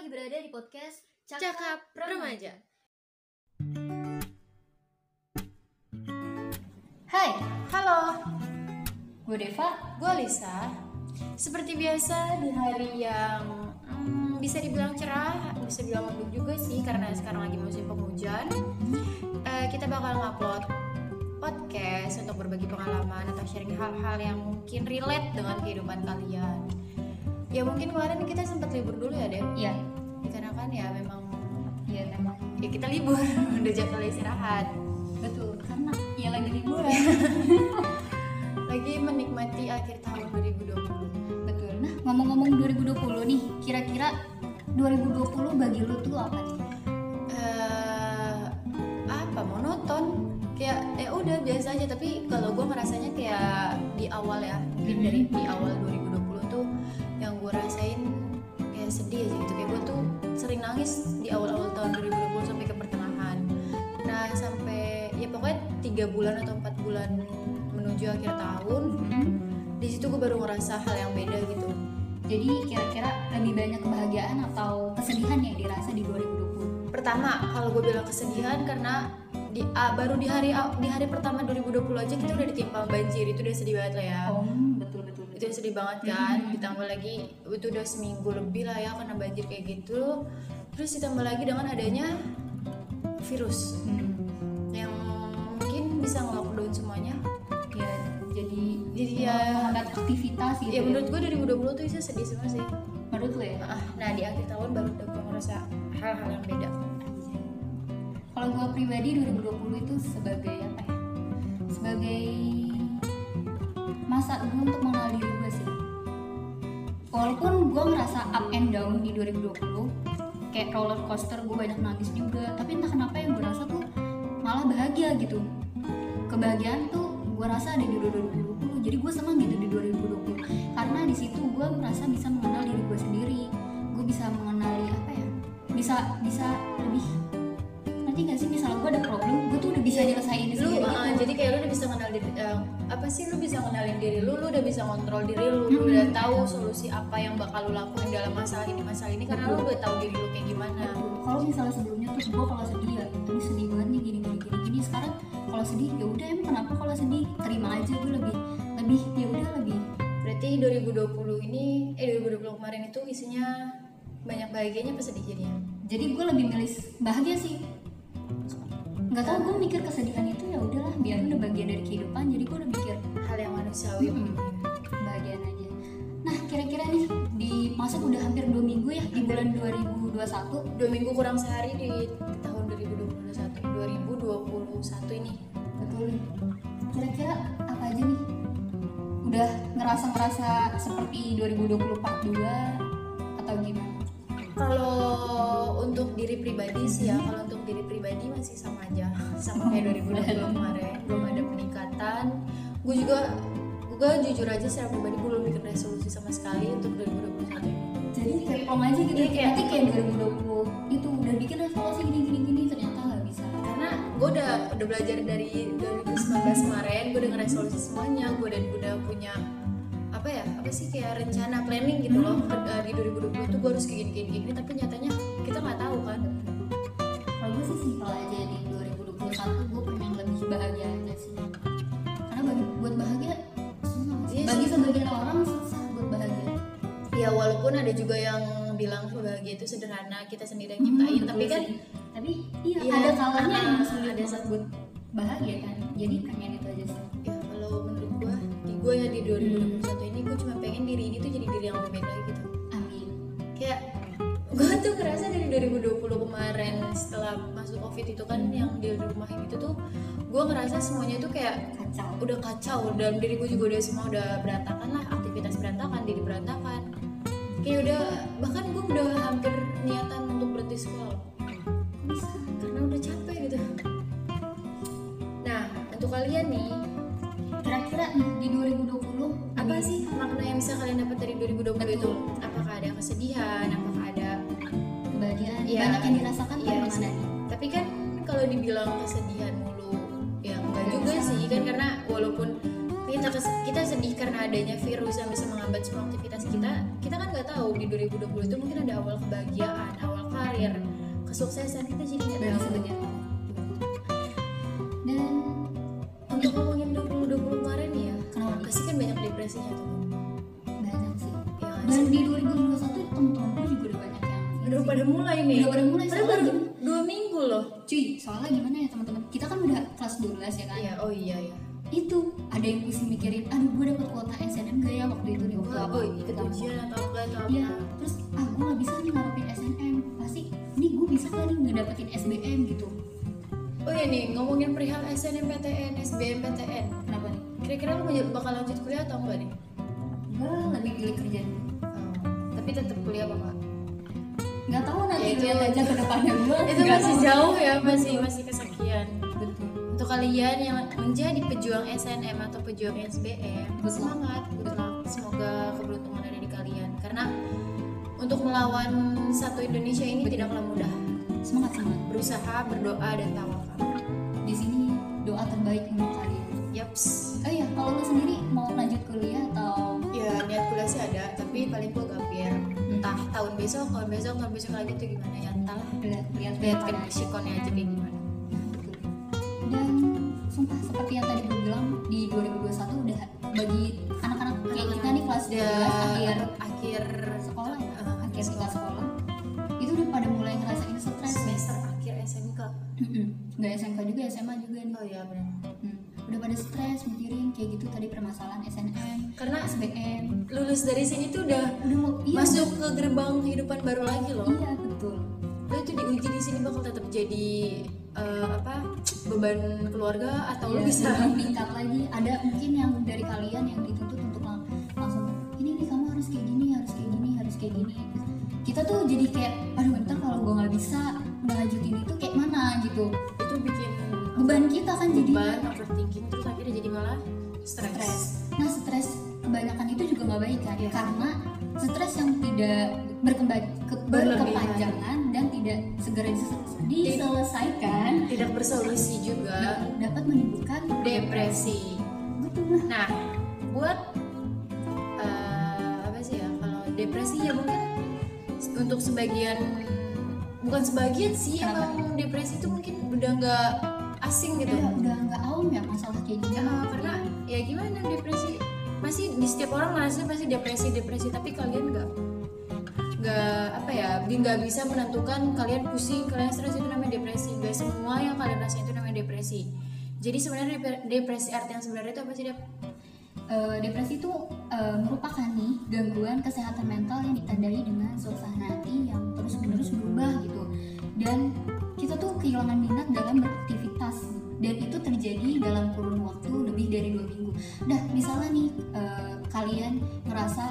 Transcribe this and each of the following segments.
lagi berada di podcast Cakap Remaja. Hai, Halo, gue Deva. gue Lisa. Seperti biasa di hari yang hmm, bisa dibilang cerah, bisa dibilang mendung juga sih karena sekarang lagi musim penghujan. Eh, kita bakal ngupload podcast untuk berbagi pengalaman atau sharing hal-hal yang mungkin relate dengan kehidupan kalian. Ya mungkin kemarin kita sempat libur dulu ya, Dep. Iya, Dikarenakan ya memang iya memang ya kita libur, udah jadwal istirahat. betul karena ya lagi liburan. Lagi menikmati akhir tahun 2020. betul. Nah, ngomong-ngomong 2020 nih, kira-kira 2020 bagi lu tuh apa nih? eh apa monoton kayak ya udah biasa aja tapi kalau gue ngerasanya kayak di awal ya mungkin Mhm. dari di awal 2020 tuh yang gue rasain kayak sedih aja gitu. Kayak gue tuh sering nangis di awal-awal tahun 2020 sampai ke pertengahan. Nah sampai ya pokoknya tiga bulan atau empat bulan menuju akhir tahun di situ gue baru ngerasa hal yang beda gitu. Jadi kira-kira lebih banyak kebahagiaan atau kesedihan yang dirasa di 2020? pertama kalau gue bilang kesedihan karena di ah, baru di hari di hari pertama 2020 aja kita udah ditimpa banjir. Itu udah sedih banget lah ya. Oh. Itu udah sedih banget kan ditambah lagi itu udah seminggu lebih lah ya karena banjir kayak gitu terus ditambah lagi dengan adanya virus Hmm. yang mungkin bisa ngelockdown semuanya Ya, jadi jadi ya menghambat aktivitas gitu. ya menurut gue 2020 tuh itu sedih semua sih menurut lu ya? Ah, nah di akhir tahun baru udah gue ngerasa hal-hal yang beda Kalau gue pribadi 2020 itu sebagai apa ya? Sebagai masa gue untuk mengenal diri gue sih. Walaupun gue ngerasa up and down di 2020, kayak roller coaster gue banyak nangis juga. Tapi entah kenapa yang gue rasa tuh malah bahagia gitu. Kebahagiaan tuh gue rasa ada di 2020. Jadi gue senang gitu di 2020 karena di situ gue merasa bisa mengenal diri gue sendiri. Gue bisa mengenali apa ya? Bisa bisa lebih nanti gak sih? Misalnya gue ada problem gue tuh udah bisa nyelesain lu sendiri uh, gitu. jadi kayak lu udah bisa kenal diri uh, apa sih? Lu bisa kenalin diri lu lu udah bisa kontrol diri lu lu udah tahu solusi apa yang bakal lu lakuin dalam masalah ini masalah ini karena lu udah tahu diri lu kayak gimana. Kalau misalnya sebelumnya tuh gue kalau sedih ya ini sedih banget nih gini gini gini gini. Sekarang kalau sedih ya udah emang kenapa kalau sedih? Terima aja gue lebih lebih ya udah lebih. Berarti 2020 ini eh 2020 kemarin itu isinya banyak bahagianya apa sedih jadinya? Jadi gue lebih milih bahagia sih nggak tahu gue mikir kesedihan itu ya udahlah biar udah bagian dari kehidupan jadi gue udah mikir hal yang manusiawi Hmm, bahagian aja. Nah kira-kira nih di masuk udah hampir dua minggu ya di bulan 2021 dua minggu kurang sehari di tahun 2021 2021 ini. Betul kira-kira apa aja nih? Udah ngerasa ngerasa seperti 2024 juga atau gimana Kalau untuk diri pribadi sih ya, kalau untuk diri pribadi masih sama aja, sama kayak 2020 kemarin, belum ada peningkatan. Gue juga, gue jujur aja secara pribadi gue belum bikin resolusi sama sekali untuk 2021 ini. jadi kayak plong aja gitu kayak- nanti kayak 2020 itu udah bikin resolusi gini gini gini ternyata nggak bisa Karena gue udah udah belajar dari 2019 kemarin, gue udah ngeresolusi semuanya, gue udah udah punya apa ya sih kayak rencana planning gitu loh eh, di 2020 tuh gue harus kayak gini gini gini tapi nyatanya kita nggak tahu kan kalau gue sih simpel aja di 2021 gue pengen lebih bahagia aja sih karena bagi buat bahagia sih. Iya bagi sih. sebagian orang susah buat bahagia ya walaupun ada juga yang bilang bahagia itu sederhana kita sendiri yang nyiptain Hmm, tapi kan sih. tapi iya, Iya, ada kalanya ah, emang sulit ada buat bahagia kan jadi pengen itu aja sih ya kalau gua ya di 2021 ini gua cuma pengen diri ini tuh jadi diri yang lagi gitu. Amin. Kayak gua tuh ngerasa dari 2020 kemarin setelah masuk covid itu kan yang di rumahin itu tuh gua ngerasa semuanya tuh kayak kacau. udah kacau dalam diri gue juga udah semua udah berantakan lah aktivitas berantakan diri berantakan. Kayak udah bahkan gue udah hampir niatan ujian atau enggak atau apa? Iya, terus ah gue gak bisa nih ngarepin SNM pasti ini gue bisa gak nih ngedapetin SBM gitu. Oh iya nih ngomongin perihal SNMPTN SBMPTN kenapa nih? kira-kira lu mau- bakal lanjut kuliah atau enggak nih? Gue lebih pilih kerja. Dulu tapi tetap kuliah apa enggak? Nggak tahu nanti Ya, itu- lihat aja ke depannya. Gue itu masih jauh ya masih masih kesekian. Betul. Untuk kalian yang menjadi pejuang SNM atau pejuang SBM luck. semangat good luck. Semoga keberuntungan untuk melawan satu Indonesia ini tidaklah mudah. Semangat semangat. Berusaha berdoa dan tawakal di sini doa terbaik untuk kalian. Yaps. Oh iya kalau lu sendiri mau lanjut kuliah atau? Ya niat kuliah sih ada tapi paling gue gapir entah tahun besok tahun besok tahun besok lagi tuh gimana ya entahlah lihat lihat lihat kan psikonnya aja kayak gimana. Dan sumpah seperti yang tadi gue bilang di 2021 udah bagi anak-anak kayak kita nih kelas 12 udah akhir akhir sekolah. ya Eh, akhir tingkat sekolah itu udah pada mulai ngerasain stres semester akhir SMK nggak SMK juga SMA juga nih. Oh ya benar Hmm. udah pada stres mikirin kayak gitu tadi permasalahan SNM karena SBM lulus dari sini tuh udah udah mau iya. masuk ke gerbang kehidupan baru lagi loh. Iya betul. Lo tuh diuji di sini bakal tetap jadi eh, apa beban keluarga atau lo Iya, bisa lebih tingkat lagi. Ada mungkin yang dari kalian yang dituntut untuk lang- langsung ini nih kamu harus kayak gini harus kayak gini harus kayak gini kita tuh jadi kayak aduh ntar kalau gue nggak bisa ngelanjutin itu kayak mana? Gitu. Itu bikin beban kita kan jadi beban overthinking terus akhirnya jadi malah stres. Nah stres kebanyakan itu juga nggak baik kan? Iya. karena stres yang tidak berkembang ke- berkepanjangan dan tidak segera dis- diselesaikan tidak bersolusi juga. Dapat menimbulkan depresi. Betul. Nah buat eh, apa sih ya kalau depresi ya mungkin untuk sebagian bukan sebagian sih Kenapa? emang depresi itu mungkin udah nggak asing gitu udah udah nggak awam ya masalah kayak gini ya karena ya gimana depresi masih di setiap orang merasa pasti depresi depresi tapi kalian nggak nggak apa ya nggak bisa menentukan kalian pusing kalian stres itu namanya depresi nggak semua yang kalian rasain itu namanya depresi jadi sebenarnya dep- depresi arti yang sebenarnya itu apa sih Dep? Eh, depresi itu eh, merupakan nih gangguan kesehatan mental yang ditandai dengan suasana hati yang terus menerus berubah gitu. Dan kita tuh kehilangan minat dalam beraktivitas. Dan itu terjadi dalam kurun waktu lebih dari dua minggu. Nah misalnya nih eh, kalian ngerasa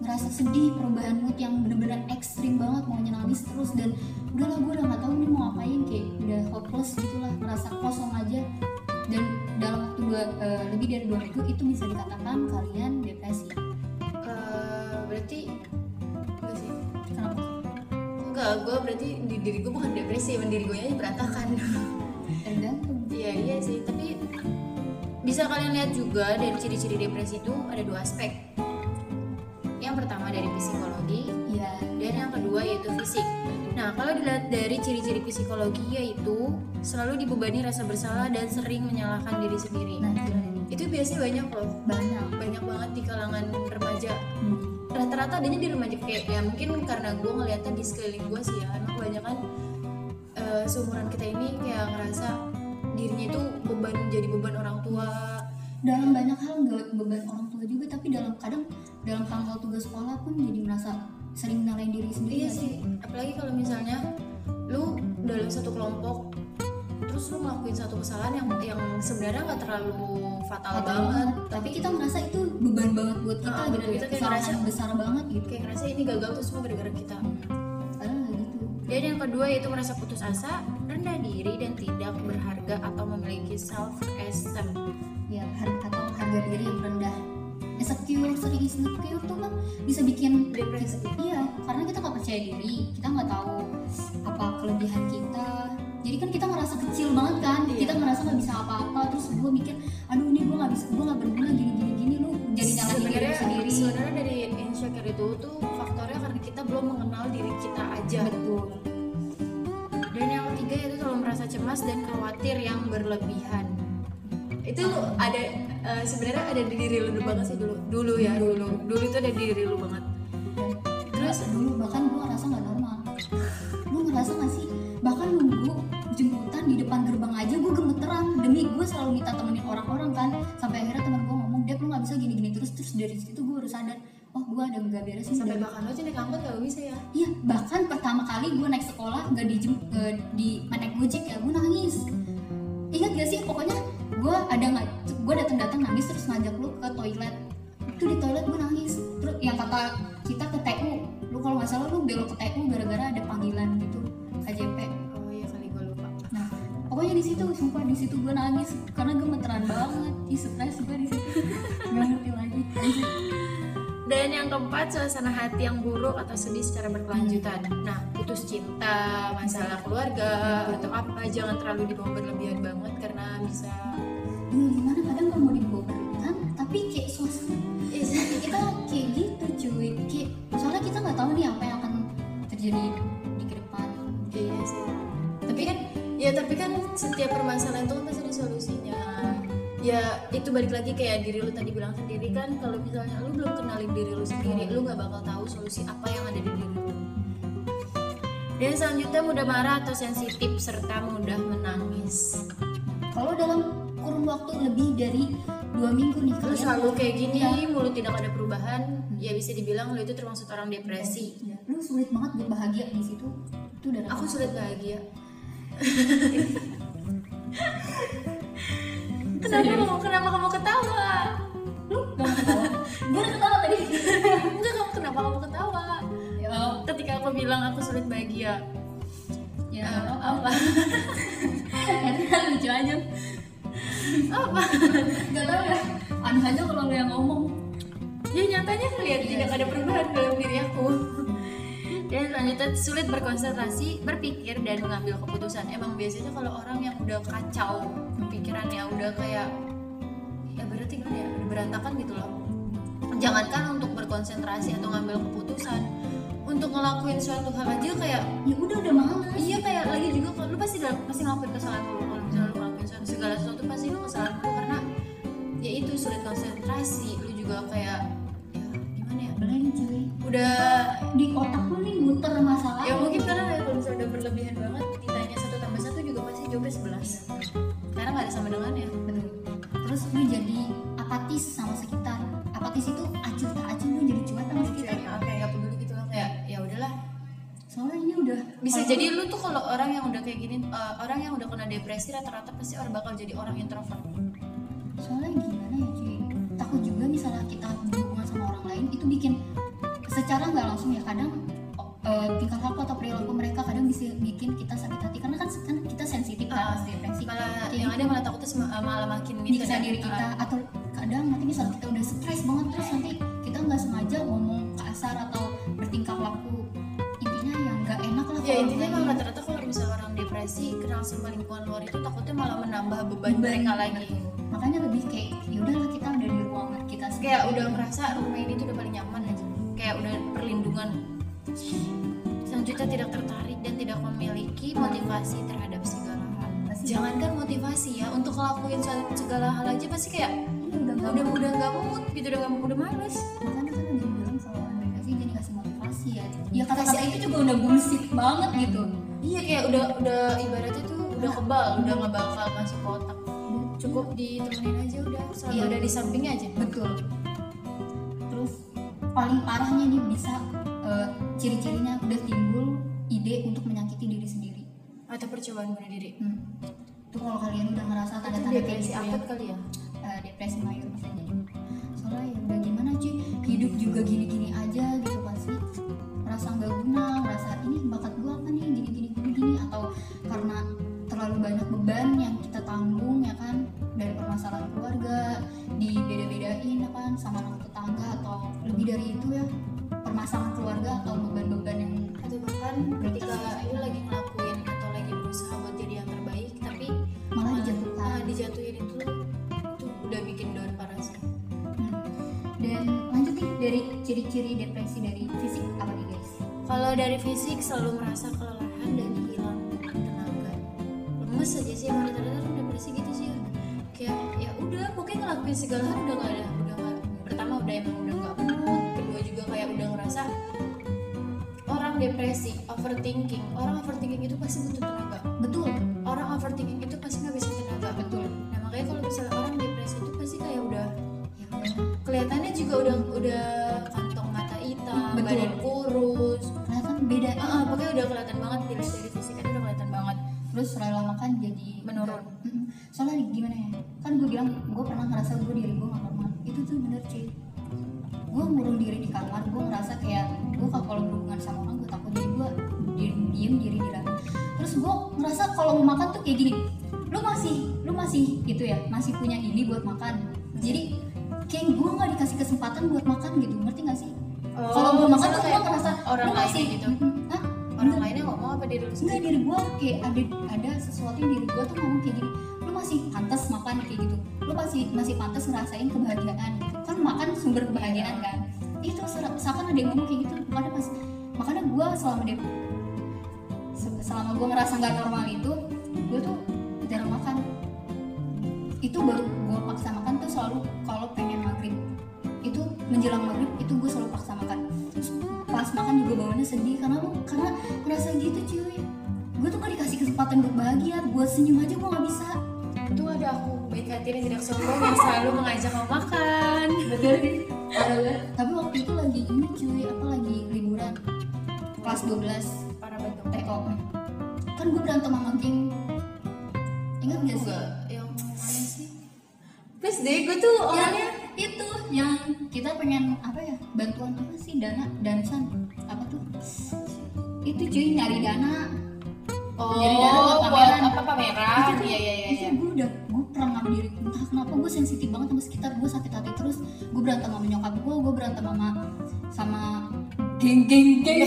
ngerasa sedih perubahan mood yang bener-bener ekstrim banget mau nangis terus dan udahlah gue udah nggak tahu nih mau ngapain kayak udah hopeless gitulah ngerasa kosong aja. Dan dalam waktu dua, eh, lebih dari dua minggu itu bisa dikatakan kalian depresi. Eh, berarti enggak sih? Kenapa? Enggak gue berarti di diri gue bukan depresi emang diri gue aja berantakan. Iya iya sih, tapi bisa kalian lihat juga dari ciri-ciri depresi itu ada dua aspek. Yang pertama dari psikologi ya kedua yaitu fisik. Nah kalau dilihat dari ciri-ciri psikologi yaitu selalu dibebani rasa bersalah dan sering menyalahkan diri sendiri. nah itu biasanya banyak loh, banyak banyak banget di kalangan remaja. Hmm. Rata-rata adanya di remaja kayak ya mungkin karena gue ngeliatnya di sekeliling gue sih ya, emang kebanyakan eh, seumuran kita ini kayak ngerasa dirinya itu beban jadi beban orang tua dalam banyak hal nggak beban orang tua juga tapi dalam kadang dalam tanggal tugas sekolah pun jadi merasa sering nyalain diri sendiri iya sih. apalagi kalau misalnya lu dalam satu kelompok terus lu ngelakuin satu kesalahan yang yang sebenarnya nggak terlalu fatal, Fatal banget. tapi kita ngerasa itu beban banget buat kita Ah, gitu. Kita kayak ngerasa- besar banget gitu. kayak ngerasa ini gagal tuh semua gara-gara kita. Padahal nggak gitu. Dan yang kedua yaitu merasa putus asa rendah diri dan tidak berharga atau memiliki self esteem ya harga atau harga diri yang rendah insecure sering insecure tuh kan bisa bikin depresi. iya karena kita nggak percaya diri kita nggak tahu apa kelebihan kita. Jadi kan kita merasa kecil banget kan iya. kita merasa nggak bisa apa-apa terus gue mikir aduh ini gue nggak bisa gue nggak berguna gini gini gini lu jadi nyalahin diri sendiri. sebenarnya dari insecure itu tuh faktornya karena kita belum mengenal diri kita aja. Betul. Dan yang ketiga itu kalau merasa cemas dan khawatir yang berlebihan itu ada eh, sebenarnya ada di diri lu banget sih dulu. Dulu ya dulu dulu. Itu ada di diri lu banget. Terus dulu bahkan gue ngerasa nggak normal. Lu ngerasa gak sih? Bahkan nunggu jemputan di depan gerbang aja gue gemeteran. Demi gue selalu minta temenin orang-orang kan. Sampai akhirnya teman gue ngomong Dep lu nggak bisa gini-gini. Terus terus dari situ gue baru sadar oh gue ada nggak beres nih sampai bahkan lo aja naik angkot gak bisa ya? Iya, bahkan pertama kali gue naik sekolah nggak di eh, di naik gojek ya, gue nangis. Ingat gak sih? Pokoknya gue ada nggak, gue datang datang nangis terus ngajak lu ke toilet. Itu di toilet gue nangis. Terus yang kata kita ke TU, lu kalau nggak salah lu belok ke TU gara-gara ada panggilan gitu KJP. oh iya kali gue lupa Nah, pokoknya di situ, sumpah di situ gue nangis karena gue meteran banget, di stres gue di situ. Gak ngerti lagi. Dan yang keempat, suasana hati yang buruk atau sedih secara berkelanjutan. Nah, putus cinta, masalah keluarga, atau apa, jangan terlalu dibawa berlebihan banget karena bisa Ya, gimana kadang kalau mau dibawa berlebihan, tapi kayak suasana hati kita kayak gitu cuy kayak soalnya kita nggak tahu nih apa yang akan terjadi di ke depan Iya sih. Tapi kan, ya tapi kan setiap permasalahan itu kan pasti ada solusinya. Ya itu balik lagi kayak diri lu tadi bilang sendiri kan, kalau misalnya lu belum kenalin diri lu sendiri, lu nggak bakal tahu solusi apa yang ada di diri lu. Dan selanjutnya mudah marah atau sensitif serta mudah menangis. kalau dalam kurun waktu lebih dari dua minggu nih Lu kalian selalu kayak gini, Iya. mulut tidak ada perubahan, ya bisa dibilang lu itu termasuk orang depresi. Ya, lu sulit banget buat bahagia di situ itu udah Aku sulit bahagia. kenapa kamu kenapa kamu ketawa? lu gak mau ketawa gue ketawa tadi Enggak kamu kenapa kamu ketawa? ya Ketika aku bilang aku sulit bahagia. ya Eh, apa karena lucu aja Apa? gak tau ya aneh aja kalau lu yang ngomong Ya nyatanya ngeliat tidak ada perubahan dalam diri aku. Dan selanjutnya sulit berkonsentrasi, berpikir dan mengambil keputusan. Emang biasanya kalau orang yang udah kacau pikirannya udah kayak ya berarti gimana ya berantakan gitu loh. Jangankan untuk berkonsentrasi atau ngambil keputusan, untuk ngelakuin suatu hal aja kayak ya udah udah males. iya kayak lagi juga kalau lu pasti pasti ngelakuin kesalahan dulu kalau misalnya lu ngelakuin sesuatu segala sesuatu pasti lu kesalahan dulu karena ya itu sulit konsentrasi. Lu juga kayak ya gimana ya? Cuy? Udah di otak lu nih sama dengannya. Betul terus lu jadi apatis sama sekitar. Apatis itu acuh tak acuh lu jadi cuek sama sekitar. Kayak kayak nggak peduli gitu lah kayak ya udahlah. Soalnya ini udah bisa jadi lu tuh kalau orang yang udah kayak gini eh, orang yang udah kena depresi rata-rata pasti orang bakal jadi orang introvert. Soalnya gimana ya cuy? Takut juga misalnya kita berhubungan sama orang lain itu bikin secara nggak langsung ya kadang eh, tingkah laku atau perilaku mereka kadang bisa bikin kita sakit hati. Karena kan kan Kayak yang gitu. ada malah takutnya eh, malah makin nyiksa kan. diri kita Ah, atau kadang nanti misalnya kita udah stres banget terus nanti kita nggak sengaja ngomong kasar atau bertingkah laku. Intinya yang nggak enak lah ya intinya emang rata-rata kalau misalnya orang depresi kenal sama lingkungan luar itu takutnya malah menambah beban, mereka lagi. Makanya lebih kayak yaudahlah kita udah di ruangan kita sendiri. kayak udah merasa rumah ini tuh udah paling nyaman aja. Kayak udah perlindungan. Selanjutnya tidak tertarik dan tidak memiliki motivasi terhadap segala jangankan motivasi ya untuk ngelakuin se- segala hal aja pasti kayak Iya, udah nggak udah udah nggak mood gitu udah nggak udah males. Makanya kan udah bilang kalau orang depresi jadi kasih motivasi ya. Ya kata-kata itu juga udah bullshit banget gitu. Iya kayak udah udah ibaratnya tuh udah kebal udah nggak bakal masuk ke otak. Cukup ditemenin aja udah selalu Iya. ada di sampingnya aja. Betul. Terus paling parahnya nih bisa eh, ciri-cirinya udah timbul ide untuk menyakiti diri sendiri. Atau percobaan bunuh diri. Hmm. Itu kalau kalian udah ngerasa tanda-tanda kayak depresi gitu ya, kali ya? eh, depresi mayor jadi soalnya ya udah gimana cuy hidup juga gini-gini aja gitu pasti. Merasa nggak guna merasa ini bakat gua apa nih gini gini gini gini atau karena terlalu banyak beban yang kita tanggung ya kan? Dari permasalahan keluarga dibeda-bedain ya kan sama anak tetangga atau lebih dari itu ya permasalahan keluarga atau beban-beban yang atau bahkan ketika lu lagi ngelakuin dijatuhin itu itu udah bikin down parah sih. Dan lanjut nih dari ciri-ciri depresi dari fisik apa nih guys? Kalau dari fisik selalu merasa kelelahan dan hilang tenaga. Lemes aja sih emang orang depresi gitu sih. Kayak ya udah pokoknya ngelakuin segala hal udah gak ada udah gak pertama udah emang udah gak mood kedua juga kayak udah ngerasa orang depresi overthinking. Orang overthinking itu pasti butuh tenaga. Betul. Orang overthinking itu kan gue bilang gue pernah ngerasa gue diri gue gak normal. Itu tuh bener cuy. Gue ngurung diri di kamar gue ngerasa kayak gue kalau berhubungan sama orang gue takut jadi gue diem diem diri di dalam. Terus gue ngerasa kalau mau makan tuh kayak gini lu masih lu masih gitu ya masih punya ini buat makan. Jadi kayak gue nggak dikasih kesempatan buat makan gitu ngerti gak sih? Kalau gue makan tuh gue ngerasa orang lu lain masih gitu. Hah? orang lainnya ngomong apa diri lu enggak sendiri? diri gue kayak ada ada sesuatu yang diri gue tuh ngomong kayak gini masih pantas makan kayak gitu. Lu masih masih pantas ngerasain kebahagiaan. Gitu kan makan sumber kebahagiaan kan? Itu seakan ada yang ngomong kayak gitu? Makanya pas makanya gue selama dia se- selama gue ngerasa nggak normal itu gue tuh jarang makan. Itu baru gue paksa makan tuh selalu kalau pengen maghrib. Itu menjelang maghrib itu gue selalu paksa makan. Terus pas makan juga bawaannya sedih karena lu karena ngerasa gitu cuy. Gue tuh gak dikasih kesempatan buat bahagia. Buat senyum aja gue nggak bisa itu ada aku baik hati dan tidak sombong yang selalu mengajak kamu makan. Betul tapi waktu itu lagi ini cuy apa lagi liburan. Kelas 12 para bentuk TO kan gue berantem sama geng. Ingat gak sih? Yang sih? Please deh gue tuh yang orangnya itu. yang kita pengen apa ya bantuan apa sih? Dana dansan. Apa tuh? Itu cuy nyari dana oh Jadi darah buat buat pameran. apa pameran? Iya iya iya itu iya. gue udah gue pernah ngambil diri entah kenapa gue sensitif banget sama sekitar gue sakit hati terus. Gue berantem sama nyokap gue gue berantem sama sama geng geng geng.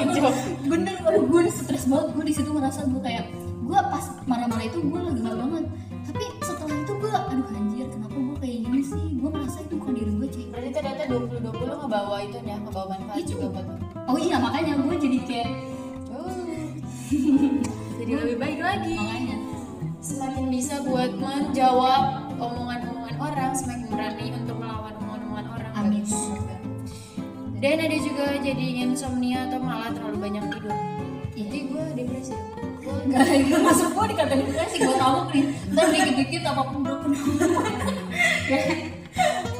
Bener gue stres banget. Gue di situ ngerasa gue kayak gue pas marah-marah itu gue lagi marah banget. Tapi setelah itu gue aduh anjir kenapa gue kayak gini sih? Gue merasa itu bukan diri gue cuy berarti ternyata 20 20 ngebawa itu ya ngebawa manfaat Itu. juga buat oh iya makanya gue jadi kayak jadi lebih baik lagi. Makanya. Semakin bisa buat menjawab omongan-omongan orang semakin berani untuk melawan omongan-omongan orang. Amin. Dan ada juga jadi insomnia atau malah terlalu banyak tidur. Iya. jadi gue depresi. Gue Gak, gak masuk gue dikata depresi gue tahu nih ntar dikit-dikit apa pun broken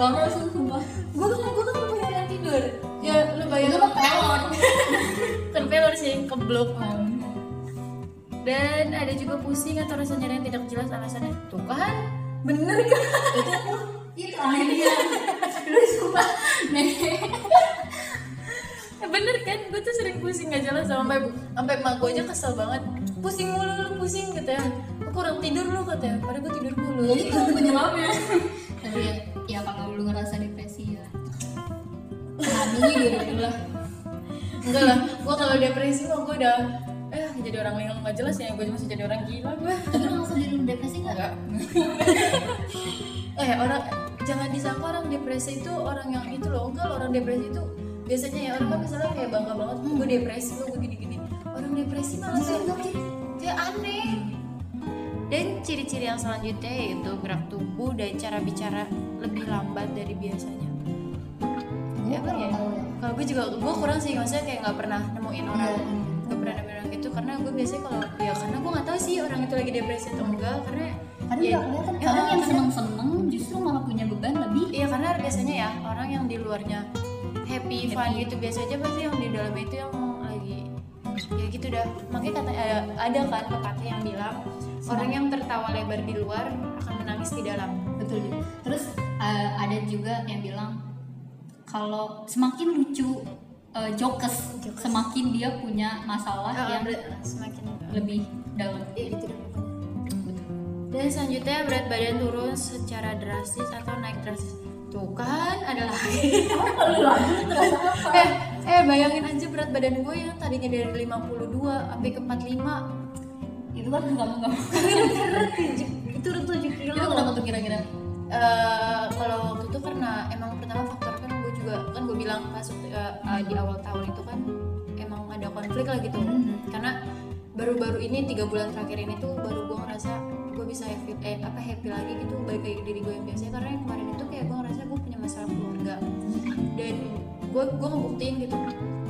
Parah sumpah gue kan gue kan kebanyakan tidur. Ya lu bayangin. Mah pelor kan pelor sih keblok dan ada juga pusing atau rasa nyeri yang tidak jelas alasannya? Tuh kan. Bener kan? Itu aneh dia. Lu sumpah. Eh, bener kan? Gue tuh sering pusing gak jelas sampai sampai emak gue aja kesel banget. Pusing mulu lu pusing katanya aku kurang tidur lu katanya padahal gue tidur mulu. Ya itu penyebabnya. Tapi ya, ya kalau lu ngerasa depresi ya. Diri dulu lah. Enggak lah. Gue kalau depresi mah gue udah eh jadi orang yang gak jelas ya gue masih jadi orang gila gue. Tapi diri lu depresi gak? enggak eh orang jangan disangka orang depresi itu orang yang itu loh. Enggak loh, orang depresi itu biasanya ya orang kan misalnya kayak bangga banget gue depresi gue gini-gini. Orang depresi malah kayak kayak aneh. Dan ciri-ciri yang selanjutnya yaitu gerak tubuh dan cara bicara lebih lambat dari biasanya. Ya, apa ya? kalau gue juga gue kurang sih. Maksudnya kayak nggak pernah nemuin orang. Iya. Nggak pernah orang gitu karena gue biasanya kalau ya karena gue nggak tahu sih orang itu lagi depresi atau enggak karena Kadang ya, gak ya, Kadang yang seneng-seneng justru malah punya beban lebih. Iya karena biasanya ya orang yang di luarnya happy, fun gitu biasa aja pasti yang di dalam itu yang lagi ya gitu dah. Makanya kata ada, ada kan pepatah yang bilang orang yang tertawa lebar di luar akan menangis di dalam. Betul. Juga. terus uh, ada juga yang bilang kalau semakin lucu uh, jokes, Jokes. semakin dia punya masalah Ah, yang semakin lebih dalam. Iya, gitu dan selanjutnya berat badan turun secara drastis atau naik drastis? Tuh kan ada lagi. Eh eh bayangin aja berat badan gue yang tadinya dari 52 sampai ke 45 itu kan kamu nggak itu udah 7 kilo. Itu kenapa tuh kira-kira? Eh, kalau waktu itu karena emang pertama faktor kan juga kan gue bilang pas eh, eh, di awal tahun itu kan emang ada konflik lah gitu. Mhm. karena baru-baru ini tiga bulan terakhir ini tuh baru gue ngerasa gue bisa happy eh apa happy lagi gitu balik lagi diri gue yang biasanya karena yang kemarin itu kayak gue ngerasa gue punya masalah keluarga. Dan gue gue ngebuktiin gitu.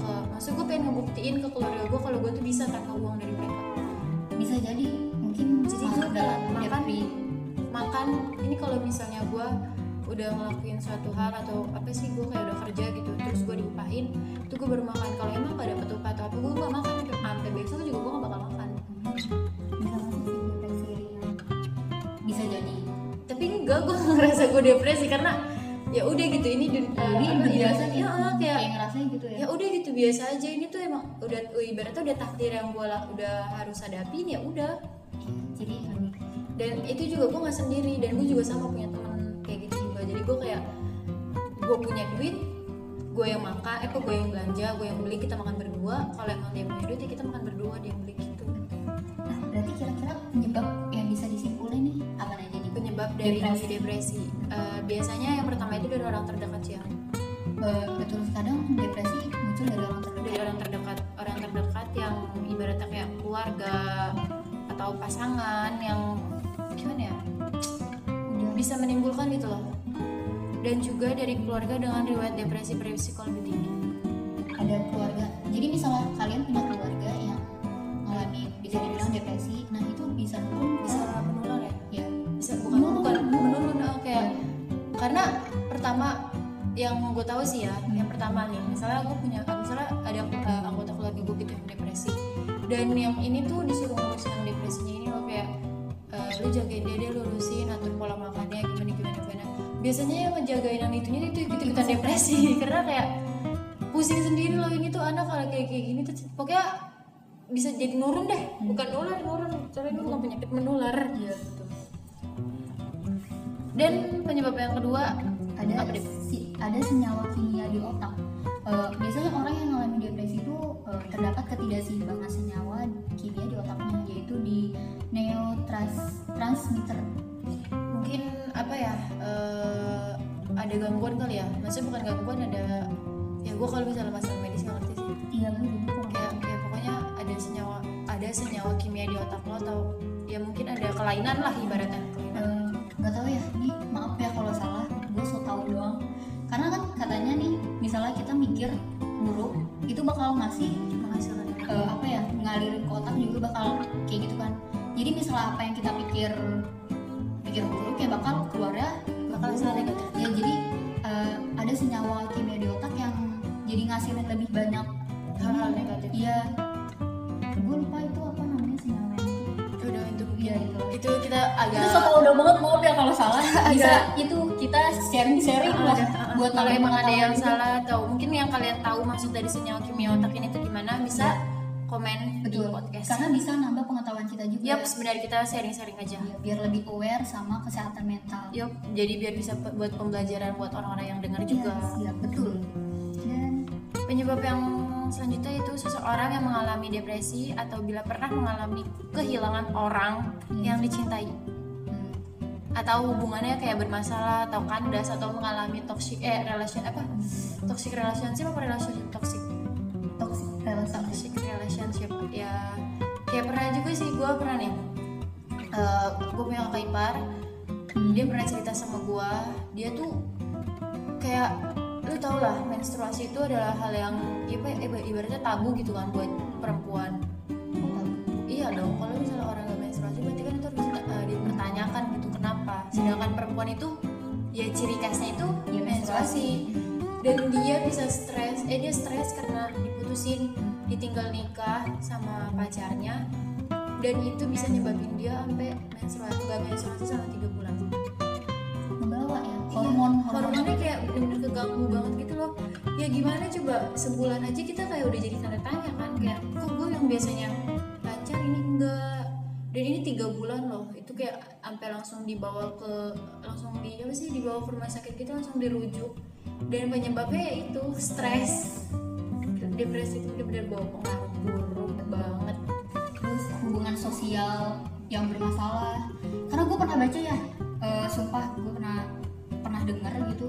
Uh, maksud gue pengen ngebuktiin ke keluarga gue kalau gue tuh bisa tanpa uang dari mereka. Bisa jadi mungkin Jadi gue dalam makan- depri makan. Ini kalau misalnya gue udah ngelakuin suatu hal atau apa sih gue kayak udah kerja gitu terus gue diupahin tuh gue baru makan. Kalau emang gak dapet upah atau apa gue gak makan. Sampai sampai besok juga gue gak bakal makan. Bisa jadi. Tapi enggak gue ngerasa gue depresi karena ya udah gitu ini dun- jadi apa, udah biasa ya, ya. kayak kayak ngerasain gitu ya. ya udah gitu biasa aja. Ini tuh emang udah ibaratnya udah takdir yang gue udah harus hadapin ya udah. Jadi dan itu juga gue nggak sendiri dan gue juga sama punya teman kayak gitu jadi gue kayak gue punya duit gue yang makan eh kok gue yang belanja gue yang beli kita makan berdua. Kalau emang dia punya duit ya kita makan berdua dia yang beli gitu. Nah berarti kira-kira penyebab yang bisa disimpulin nih apa aja nih penyebab dari Depresi. depresi, Eh, biasanya yang pertama itu dari orang terdekat sih ya. Eh, betul. Kadang depresi muncul dari orang terdekat. Dari orang terdekat. Orang terdekat yang ibaratnya kayak keluarga atau pasangan yang gimana ya bisa menimbulkan gitu loh. Dan juga dari keluarga dengan riwayat depresi berisiko lebih tinggi. Ada keluarga jadi misalnya kalian punya keluarga yang mengalami bisa dibilang depresi nah itu bisa nurun bisa menular ya? Ya. Bisa bukan bukan menurun oh, kayak karena pertama yang gue tahu sih ya yang pertama nih misalnya gue punya misalnya ada uh, biasanya yang ngejagain yang itunya itu ikut ikutan depresi karena kayak pusing sendiri loh ini tuh anak kalau kayak kayak gini tuh pokoknya bisa jadi nurun deh. Bukan nular nurun. Soalnya ini bukan penyakit menular. Iya betul. Dan penyebab yang kedua ada Apa deh? si ada senyawa kimia di otak. Eh, biasanya orang yang mengalami depresi itu eh, terdapat ketidakseimbangan senyawa kimia di otaknya yaitu di neurotransmitter mungkin apa ya eh, ada gangguan kali ya. Maksudnya bukan gangguan ada ya gue kalau misalnya masalah medis nggak ngerti sih. Iya gue juga kayak kayak pokoknya ada senyawa ada senyawa kimia di otak lo atau ya mungkin ada kelainan lah ibaratnya. Nggak tahu ya. Ini maaf ya kalau salah. Gue so tau doang. Karena kan katanya nih misalnya kita mikir buruk itu bakal ngasih penghasilan. eh, apa ya ngalirin ke otak juga bakal kayak gitu kan. Jadi misalnya apa yang kita pikir buruk ya bakal keluarnya bakal salah negatif. Ya jadi eh, ada senyawa kimia di otak yang jadi ngasilin lebih banyak hal-hal negatif. Iya. Gue lupa itu apa namanya senyawa itu udah itu iya. itu. Itu kita agak itu so tau udah banget maaf ya kalau salah. Bisa itu kita sharing sharing lah Ada- buat kalau emang ada yang salah atau mungkin yang kalian tahu maksud dari senyawa kimia otak ini tuh gimana bisa komen betul. di podcast. Karena bisa nambah pengetahuan kita juga Yap, sebenarnya kita sharing-sharing aja. Iya, biar lebih aware sama kesehatan mental. Yup, jadi biar bisa buat pembelajaran buat orang-orang yang dengar juga. Iya, betul. Dan Penyebab yang selanjutnya itu seseorang yang mengalami depresi atau bila pernah mengalami kehilangan orang yang dicintai. Hmm, atau hubungannya kayak bermasalah atau kandas atau mengalami toxic eh relation apa? Toxic relationship apa relationship toxic? Toxic relation toxic relationship. Ya kayak pernah juga sih gue pernah nih gue punya kakak ipar. Dia pernah cerita sama gue dia tuh kayak lu tau lah menstruasi itu adalah hal yang ya, ya, iba- ibaratnya tabu gitu kan buat perempuan. Iya dong kalau misalnya orang gak menstruasi berarti kan itu harus uh, dipertanyakan gitu kenapa? Sedangkan perempuan itu ya ciri khasnya itu Ya, menstruasi. Dan dia bisa stres eh dia stres karena diputusin ditinggal nikah sama pacarnya dan itu bisa nyebabin dia sampai menstruasi gak menstruasi selama tiga bulan. Membawa ya? Iya, hormon. Hormonnya kayak bener-bener keganggu banget gitu loh. Ya gimana coba sebulan aja kita kayak udah jadi tanda tanya kan kayak kok gue yang biasanya lancar ini? Enggak. Dan ini tiga bulan loh itu kayak sampai langsung dibawa ke langsung di apa sih dibawa ke rumah sakit gitu langsung dirujuk. Dan penyebabnya ya itu stres depresi itu bener-bener bawa pengaruh buruk banget. Terus hubungan sosial yang bermasalah. Karena gue pernah baca ya eh, sumpah gue pernah pernah dengar gitu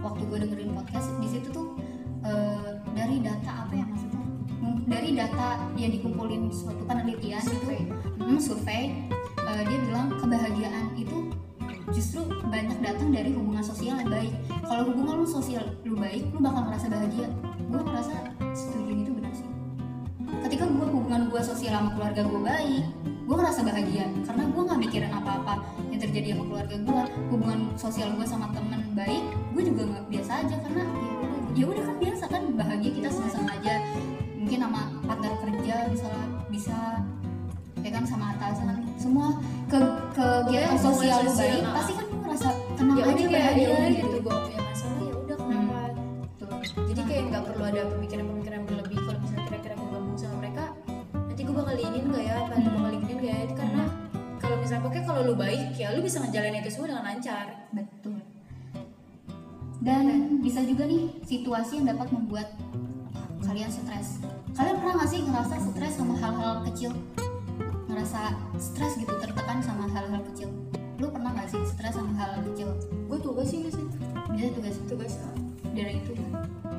waktu gue dengerin podcast di situ tuh eh, dari data apa ya maksudnya? Mung- dari data yang dikumpulin suatu penelitian Survei. itu hmm, survei. Eh, dia bilang kebahagiaan itu justru banyak datang dari hubungan sosial yang baik. Kalau hubungan lu sosial lu baik lu bakal merasa bahagia. Gue merasa sosial sama keluarga gue baik gue ngerasa bahagia karena gue nggak mikirin apa-apa yang terjadi sama keluarga gue hubungan sosial gue sama temen baik gue juga nggak biasa aja karena ya udah- ya udah kan biasa kan bahagia kita sama-sama aja mungkin sama partner kerja bisa bisa ya kan sama atasan semua ke kegiatan Pokoknya sosial lu sosial, baik nah. pasti kan lu ngerasa tenang ya aja kayak bahagia ya gitu gitu gue punya masalah ya udah kenapa Tuh. jadi kayak nggak perlu ada pemikiran-pemikiran nanti gue bakal ingin gak ya apa Hmm. bakal ingin gak ya itu karena kalau misalnya pokoknya kalau lu baik ya lu bisa ngejalanin itu semua dengan lancar Betul. Dan bisa juga nih situasi yang dapat membuat kalian stres. Kalian pernah gak sih ngerasa stres sama hal-hal kecil? Ngerasa stres gitu, tertekan sama hal-hal kecil. Lu pernah gak sih stres sama hal-hal kecil? gue tugas sih biasanya Bisa tugas tugas dari itu kan?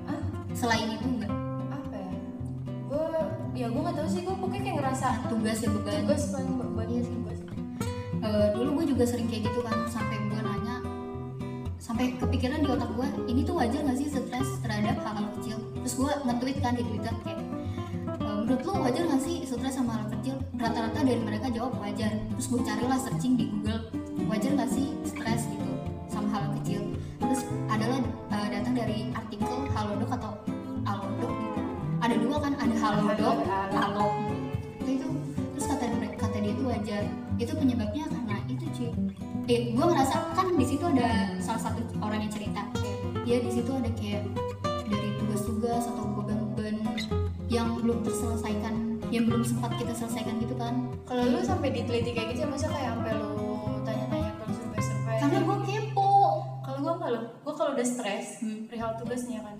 ah Selain itu enggak? Ya gue nggak tahu sih gue pokoknya kayak ngerasa Tugas ya beban. tugas paling beban ya sih. tugas. Eh, dulu gue juga sering kayak gitu kan sampai gue nanya sampai kepikiran di otak gue ini tuh wajar gak sih stres terhadap hal-hal kecil? Terus gue nge-tweet kan di twitter kayak "E, menurut lo wajar gak sih stres sama hal kecil? Rata-rata dari mereka jawab wajar. Terus gue carilah searching di google wajar gak sih kalau udah stres Hmm. perihal tugas nih ya kan.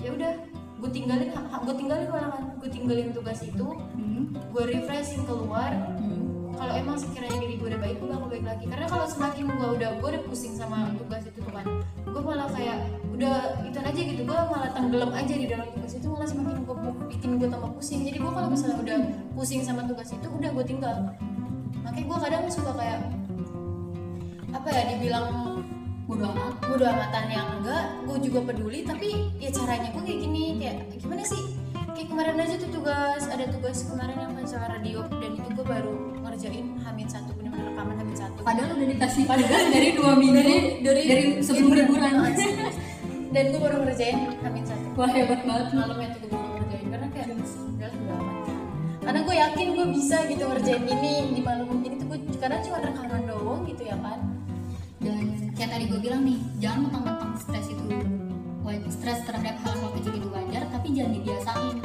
Ya udah gue tinggalin gue tinggalin kan. Gue tinggalin tugas itu hmm. gue refreshing keluar. Hmm. kalau emang sekiranya diri gue udah baik gue bakal baik lagi. Karena kalau semakin gue udah gue udah pusing sama tugas itu tuh kan gue malah kayak udah itu aja gitu. Gue malah tenggelam aja di dalam tugas itu malah semakin gue bikin gue tambah pusing. Jadi gue kalau misalnya udah pusing sama tugas itu udah gue tinggal. Makanya gue kadang suka kayak apa ya dibilang bodo amat bodo amatan yang enggak. Gue juga peduli tapi ya caranya gue kayak gini kayak gimana sih? Kayak kemarin aja tuh tugas ada tugas kemarin yang masalah radio dan itu gue baru ngerjain hamin satu bener-bener rekaman hamin satu. Padahal udah dikasih tugas dari dua minggu dari dari, dari sebelum liburan. Dan gue baru ngerjain hamin satu. Wah hebat banget. Malamnya tuh gue baru ngerjain karena kayak udah bodo amat. Karena gue yakin gue bisa gitu ngerjain ini di malam ini tuh gue karena cuma rekaman doang gitu ya kan kayak tadi gue bilang nih jangan mentang-mentang stres itu stres terhadap hal-hal kecil itu wajar tapi jangan dibiasain.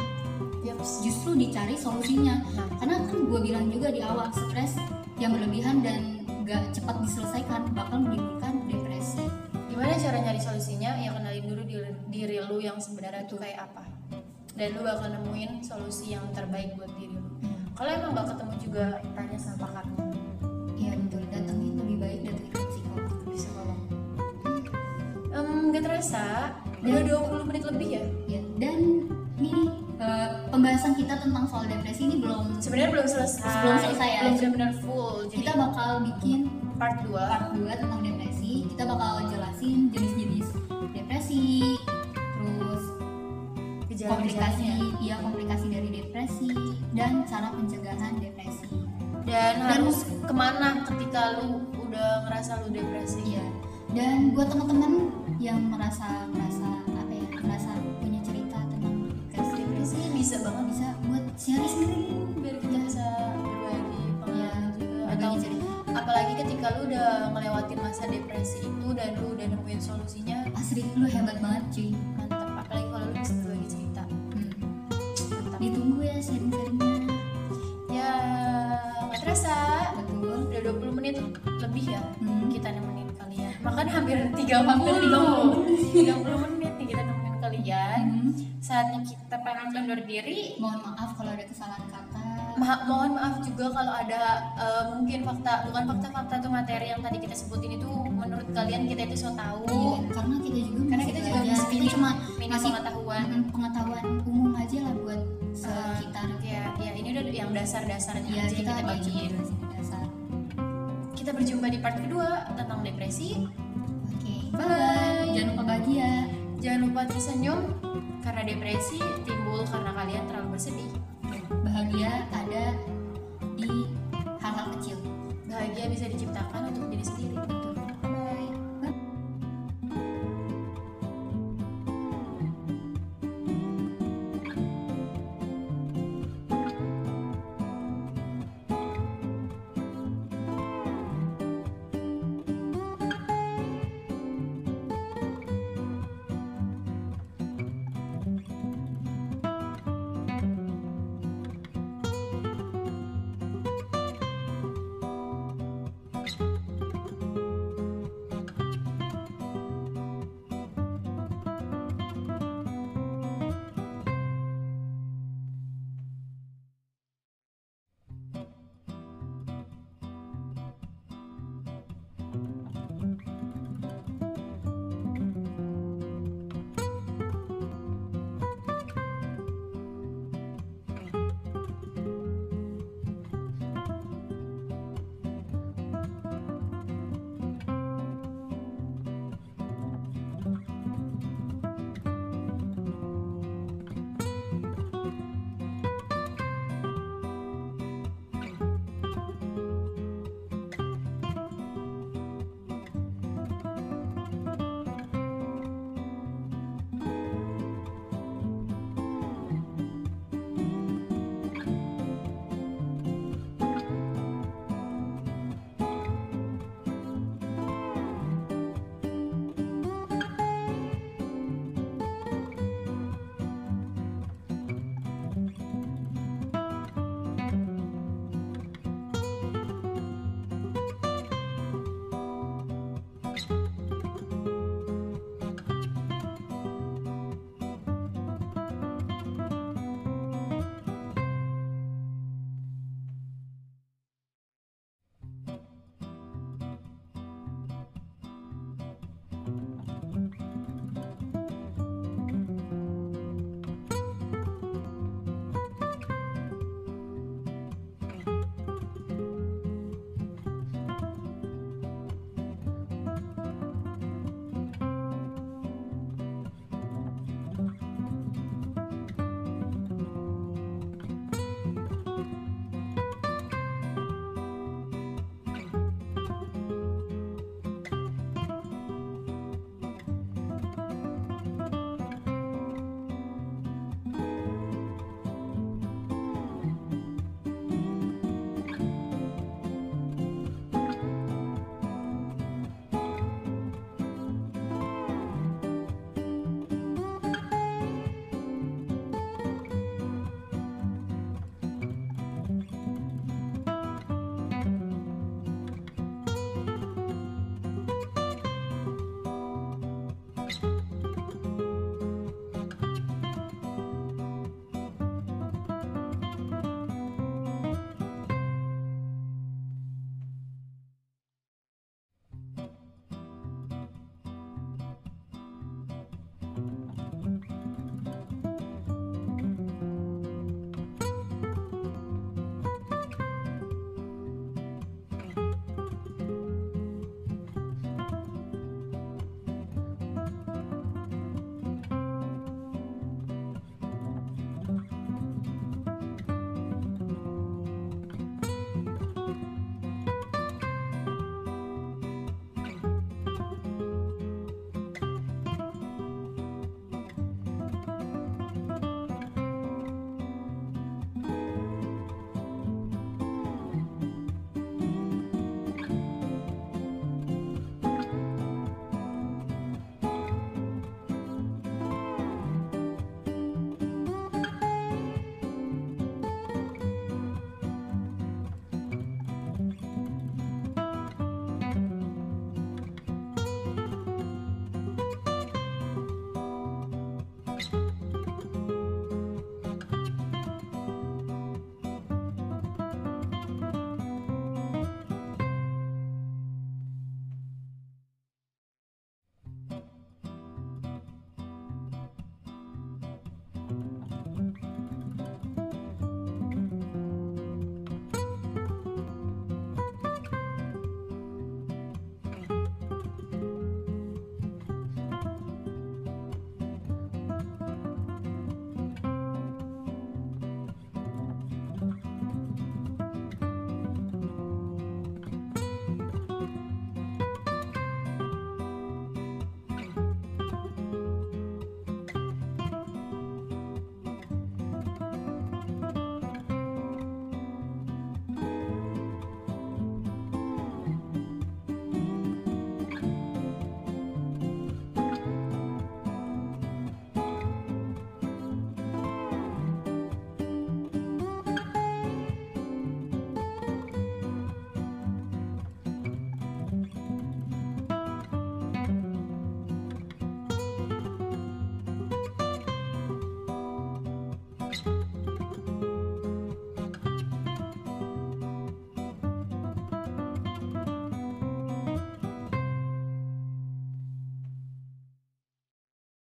Yaps. justru dicari solusinya. Nah. karena kan gue bilang juga di awal stres yang berlebihan dan gak cepat diselesaikan bakal menimbulkan depresi. Gimana cara nyari solusinya? Ya kenalin dulu diri, diri lu yang sebenarnya tuh kayak apa. Dan lu bakal nemuin solusi yang terbaik buat diri lu. Kalau emang gak ketemu juga tanya sama pakar Gak terasa udah 20 menit lebih ya? Ya dan ini nih, eh, pembahasan kita tentang soal depresi ini belum sebenarnya belum selesai. Belum selesai ya. belum benar-benar full jadi kita bakal bikin part 2 part 2 tentang depresi. Kita bakal jelasin jenis-jenis depresi terus komplikasi gejala-gejalanya iya komplikasi dari depresi dan cara pencegahan depresi. Dan harus ke mana ketika lu udah ngerasa lu depresi? Iya. Dan buat teman-teman yang merasa merasa apa ya merasa punya cerita tentang depresi depresi bisa banget bisa buat sharing sendiri biar kita bisa berbagi pengalaman juga. Atau cerita. apalagi ketika lu udah ngelewatin masa depresi itu dan lu udah nemuin solusinya. Asri lu hebat banget cuy 30 Hampir 30. 30 menit nih kita nemenin kalian. Hmm. saatnya kita pamit undur diri. Mohon maaf kalau ada kesalahan kata. Ma- mohon maaf juga kalau ada eh, mungkin fakta bukan fakta-fakta tuh materi yang tadi kita sebutin itu menurut kalian kita itu so tahu Iya, karena kita juga karena kita juga masih kita cuma minim masih pengetahuan. pengetahuan umum aja lah buat sekitar. Ya ya ini udah yang dasar-dasarnya ya aja kita kita bagiin. kita berjumpa di part kedua tentang depresi Bye. Bye. Jangan lupa bahagia. Jangan lupa tersenyum karena depresi timbul karena kalian terlalu bersedih. Bahagia ada di hal-hal kecil. Bahagia bisa diciptakan untuk diri sendiri.